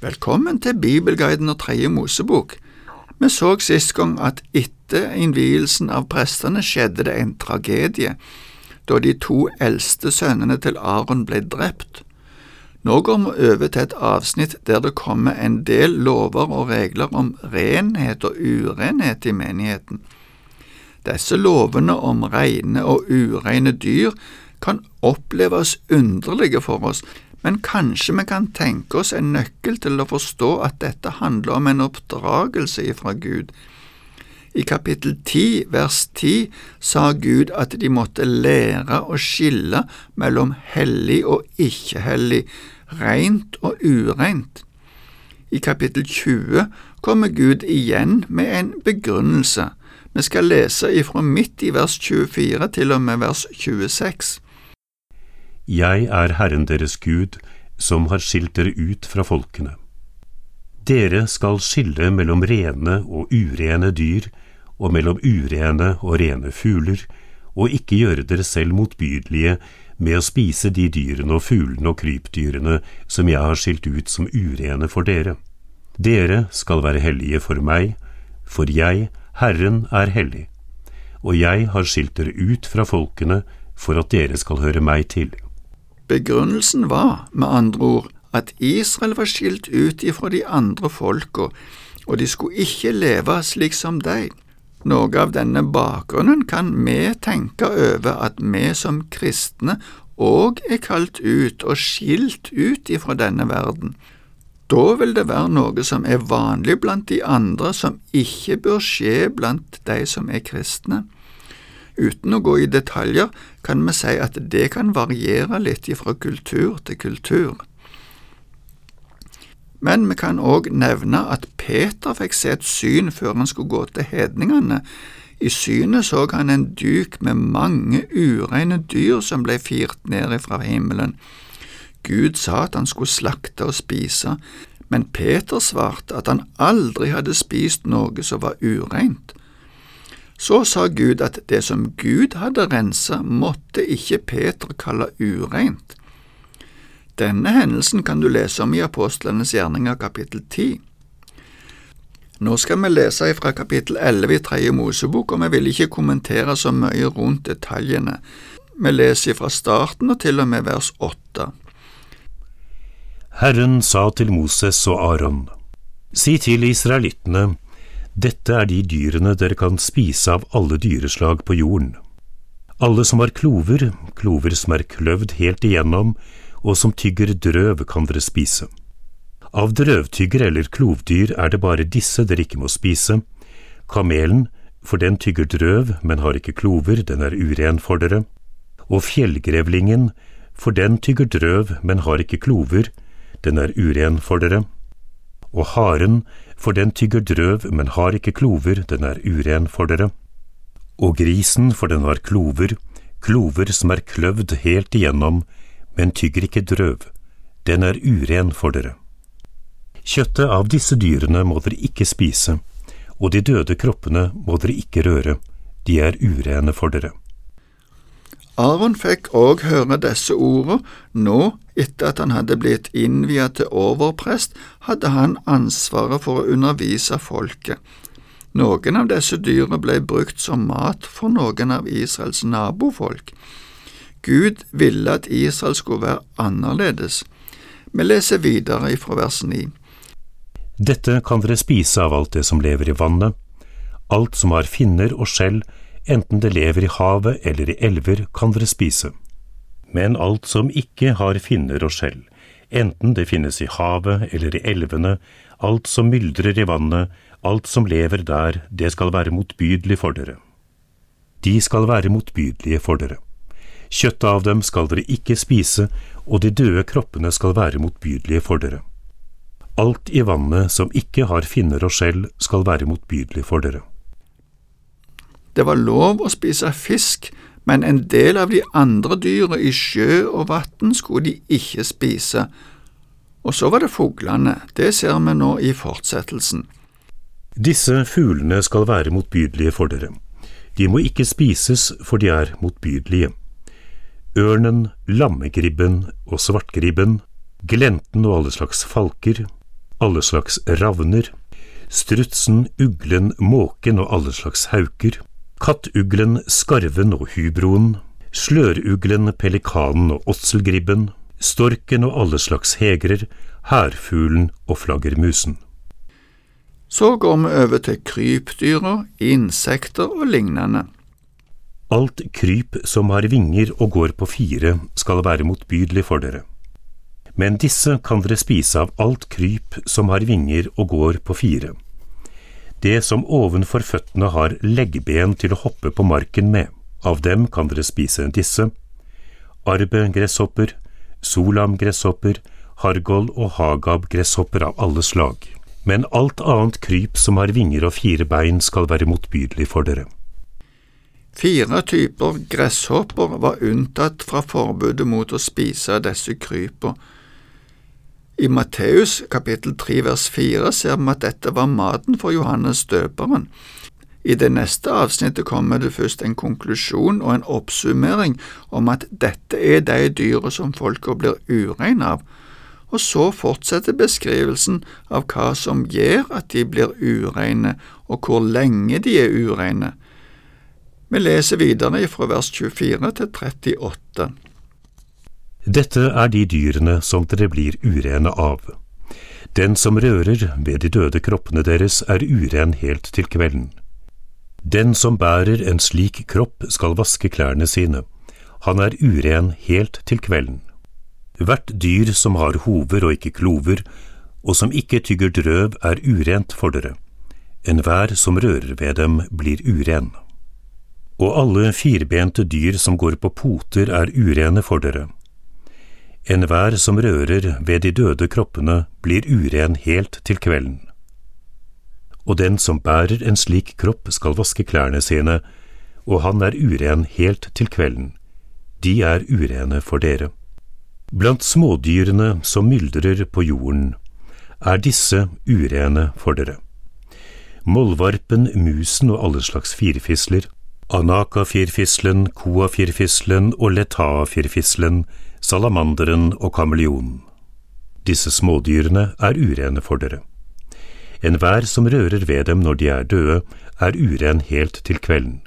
Velkommen til Bibelguiden og Tredje Mosebok. Vi så sist gang at etter innvielsen av prestene skjedde det en tragedie, da de to eldste sønnene til Aron ble drept. Nå går vi over til et avsnitt der det kommer en del lover og regler om renhet og urenhet i menigheten. Disse lovene om rene og ureine dyr kan oppleves underlige for oss, men kanskje vi kan tenke oss en nøkkel til å forstå at dette handler om en oppdragelse ifra Gud. I kapittel 10 vers 10 sa Gud at de måtte lære å skille mellom hellig og ikke-hellig, rent og ureint. I kapittel 20 kommer Gud igjen med en begrunnelse. Vi skal lese ifra midt i vers 24 til og med vers 26. Jeg er Herren deres Gud, som har skilt dere ut fra folkene. Dere skal skille mellom rene og urene dyr, og mellom urene og rene fugler, og ikke gjøre dere selv motbydelige med å spise de dyrene og fuglene og krypdyrene som jeg har skilt ut som urene for dere. Dere skal være hellige for meg, for jeg, Herren, er hellig, og jeg har skilt dere ut fra folkene for at dere skal høre meg til. Begrunnelsen var, med andre ord, at Israel var skilt ut ifra de andre folka, og de skulle ikke leve slik som de. Noe av denne bakgrunnen kan vi tenke over at vi som kristne òg er kalt ut og skilt ut ifra denne verden. Da vil det være noe som er vanlig blant de andre, som ikke bør skje blant de som er kristne. Uten å gå i detaljer kan vi si at det kan variere litt fra kultur til kultur. Men vi kan òg nevne at Peter fikk se et syn før han skulle gå til hedningene. I synet så han en duk med mange ureine dyr som ble firt ned fra himmelen. Gud sa at han skulle slakte og spise, men Peter svarte at han aldri hadde spist noe som var ureint. Så sa Gud at det som Gud hadde rensa, måtte ikke Peter kalle ureint. Denne hendelsen kan du lese om i Apostlenes gjerninger kapittel 10. Nå skal vi lese fra kapittel 11 i Tredje Mosebok, og vi vil ikke kommentere så mye rundt detaljene. Vi leser fra starten og til og med vers 8. Herren sa til Moses og Aron, Si til israelittene, dette er de dyrene dere kan spise av alle dyreslag på jorden. Alle som har klover, klover som er kløvd helt igjennom, og som tygger drøv, kan dere spise. Av drøvtygger eller klovdyr er det bare disse dere ikke må spise. Kamelen, for den tygger drøv, men har ikke klover, den er uren for dere. Og fjellgrevlingen, for den tygger drøv, men har ikke klover, den er uren for dere. Og haren, for den tygger drøv, men har ikke klover, den er uren for dere. Og grisen, for den har klover, klover som er kløvd helt igjennom, men tygger ikke drøv, den er uren for dere. Kjøttet av disse dyrene må dere ikke spise, og de døde kroppene må dere ikke røre, de er urene for dere. Aron fikk òg høre disse ordene. Nå, etter at han hadde blitt innviet til overprest, hadde han ansvaret for å undervise folket. Noen av disse dyrene ble brukt som mat for noen av Israels nabofolk. Gud ville at Israel skulle være annerledes. Vi leser videre fra vers 9. Dette kan dere spise av alt det som lever i vannet, alt som har finner og skjell, enten det lever i havet eller i elver, kan dere spise. Men alt som ikke har finner og skjell, enten det finnes i havet eller i elvene, alt som myldrer i vannet, alt som lever der, det skal være motbydelig for dere. De skal være motbydelige for dere. Kjøttet av dem skal dere ikke spise, og de døde kroppene skal være motbydelige for dere. Alt i vannet som ikke har finner og skjell, skal være motbydelig for dere. Det var lov å spise fisk, men en del av de andre dyra i sjø og vann skulle de ikke spise. Og så var det fuglene, det ser vi nå i fortsettelsen. Disse fuglene skal være motbydelige for dere. De må ikke spises, for de er motbydelige. Ørnen, lammegribben og svartgribben, glenten og alle slags falker, alle slags ravner, strutsen, uglen, måken og alle slags hauker, kattuglen, skarven og hubroen, sløruglen, pelikanen og åtselgribben, storken og alle slags hegrer, hærfuglen og flaggermusen. Så går vi over til krypdyra, insekter og lignende. Alt kryp som har vinger og går på fire, skal være motbydelig for dere. Men disse kan dere spise av alt kryp som har vinger og går på fire. Det som ovenfor føttene har leggben til å hoppe på marken med, av dem kan dere spise disse, arbe-gresshopper, solam-gresshopper, hargol- og hagab-gresshopper av alle slag. Men alt annet kryp som har vinger og fire bein skal være motbydelig for dere. Fire typer gresshopper var unntatt fra forbudet mot å spise disse krypa. I Matteus kapittel 3 vers 4 ser vi at dette var maten for Johannes døperen. I det neste avsnittet kommer det først en konklusjon og en oppsummering om at dette er de dyra som folka blir urein av, og så fortsetter beskrivelsen av hva som gjør at de blir ureine, og hvor lenge de er ureine. Vi leser videre fra vers 24 til 38. Dette er de dyrene som dere blir urene av. Den som rører ved de døde kroppene deres, er uren helt til kvelden. Den som bærer en slik kropp, skal vaske klærne sine. Han er uren helt til kvelden. Hvert dyr som har hover og ikke klover, og som ikke tygger drøv, er urent for dere. Enhver som rører ved dem, blir uren og alle firbente dyr som går på poter er urene for dere. Enhver som rører ved de døde kroppene, blir uren helt til kvelden. Og den som bærer en slik kropp, skal vaske klærne sine, og han er uren helt til kvelden. De er urene for dere. Blant smådyrene som myldrer på jorden, er disse urene for dere. Mollvarpen, musen og alle slags firfisler, Anaka-firfislen, koa-firfislen og leta-firfislen, salamanderen og kameleonen. Disse smådyrene er urene for dere. Enhver som rører ved dem når de er døde, er uren helt til kvelden.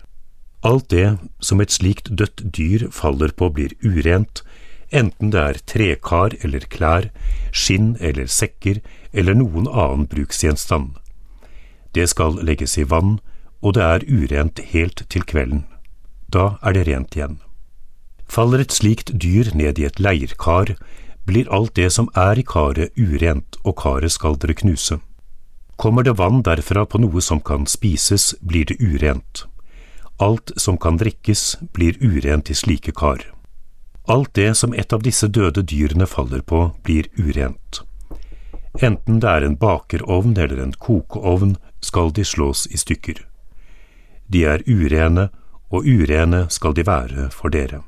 Alt det som et slikt dødt dyr faller på blir urent, enten det er trekar eller klær, skinn eller sekker eller noen annen bruksgjenstand. Det skal legges i vann, og det er urent helt til kvelden. Da er det rent igjen. Faller et slikt dyr ned i et leirkar, blir alt det som er i karet urent, og karet skal dere knuse. Kommer det vann derfra på noe som kan spises, blir det urent. Alt som kan drikkes, blir urent i slike kar. Alt det som et av disse døde dyrene faller på, blir urent. Enten det er en bakerovn eller en kokeovn, skal de slås i stykker. De er urene, og urene skal de være for dere.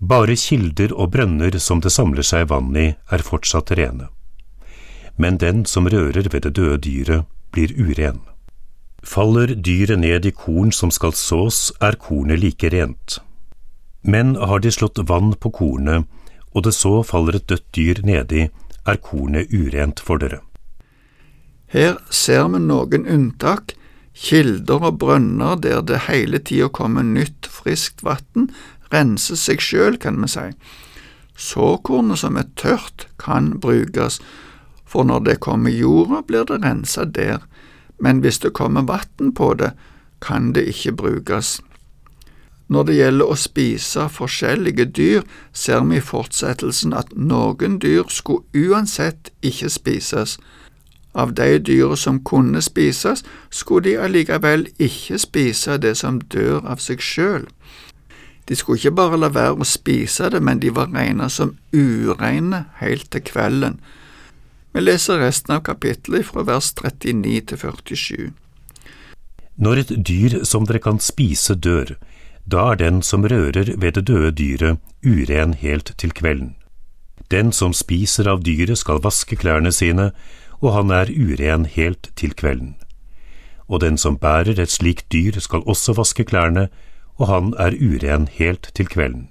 Bare kilder og brønner som det samler seg vann i, er fortsatt rene. Men den som rører ved det døde dyret, blir uren. Faller dyret ned i korn som skal sås, er kornet like rent. Men har de slått vann på kornet, og det så faller et dødt dyr nedi, er kornet urent for dere. Her ser vi noen unntak Kilder og brønner der det hele tida kommer nytt, friskt vann, renser seg sjøl, kan vi si. Såkornet som er tørt, kan brukes, for når det kommer jorda, blir det rensa der, men hvis det kommer vann på det, kan det ikke brukes. Når det gjelder å spise forskjellige dyr, ser vi i fortsettelsen at noen dyr skulle uansett ikke spises, av de dyra som kunne spises, skulle de allikevel ikke spise det som dør av seg sjøl. De skulle ikke bare la være å spise det, men de var regnet som ureine helt til kvelden. Vi leser resten av kapittelet fra vers 39 til 47. Når et dyr som dere kan spise, dør, da er den som rører ved det døde dyret, uren helt til kvelden. Den som spiser av dyret skal vaske klærne sine, og han er uren helt til kvelden. Og den som bærer et slikt dyr skal også vaske klærne, og han er uren helt til kvelden.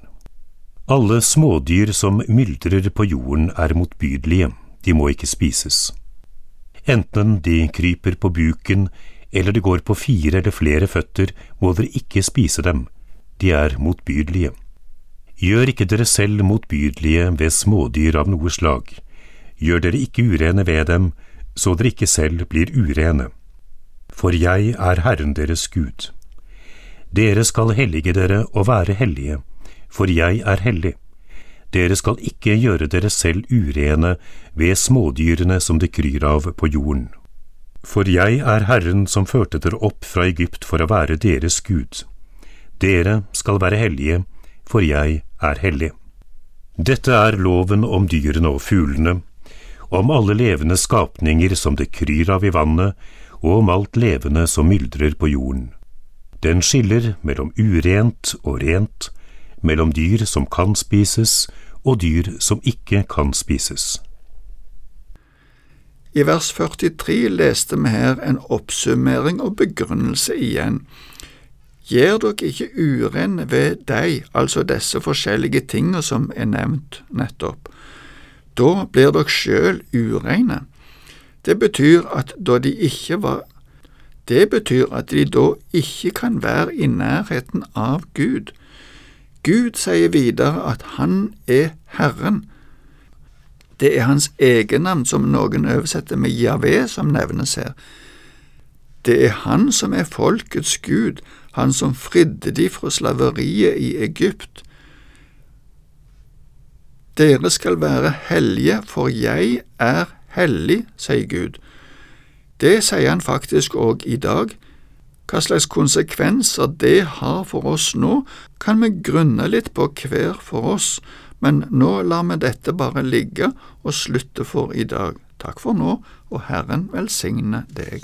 Alle smådyr som myldrer på jorden er motbydelige, de må ikke spises. enten de kryper på buken eller de går på fire eller flere føtter, må dere ikke spise dem, de er motbydelige. Gjør ikke dere selv motbydelige ved smådyr av noe slag. Gjør dere ikke urene ved dem, så dere ikke selv blir urene. For jeg er Herren deres Gud. Dere skal hellige dere og være hellige, for jeg er hellig. Dere skal ikke gjøre dere selv urene ved smådyrene som det kryr av på jorden. For jeg er Herren som førte dere opp fra Egypt for å være deres Gud. Dere skal være hellige, for jeg er hellig. Dette er loven om dyrene og fuglene, om alle levende skapninger som det kryr av i vannet, og om alt levende som myldrer på jorden. Den skiller mellom urent og rent, mellom dyr som kan spises og dyr som ikke kan spises. I vers 43 leste vi her en oppsummering og begrunnelse igjen. Gjør dere ikke uren ved deg, altså disse forskjellige tingene som er nevnt nettopp. Da blir dere sjøl ureine. Det betyr at da de ikke var Det betyr at de da ikke kan være i nærheten av Gud. Gud sier videre at Han er Herren. Det er hans egennavn som noen oversetter med Javé, som nevnes her. Det er han som er folkets Gud, han som fridde de fra slaveriet i Egypt. Dere skal være hellige, for jeg er hellig, sier Gud. Det sier han faktisk òg i dag. Hva slags konsekvenser det har for oss nå, kan vi grunne litt på hver for oss, men nå lar vi dette bare ligge og slutte for i dag. Takk for nå, og Herren velsigne deg.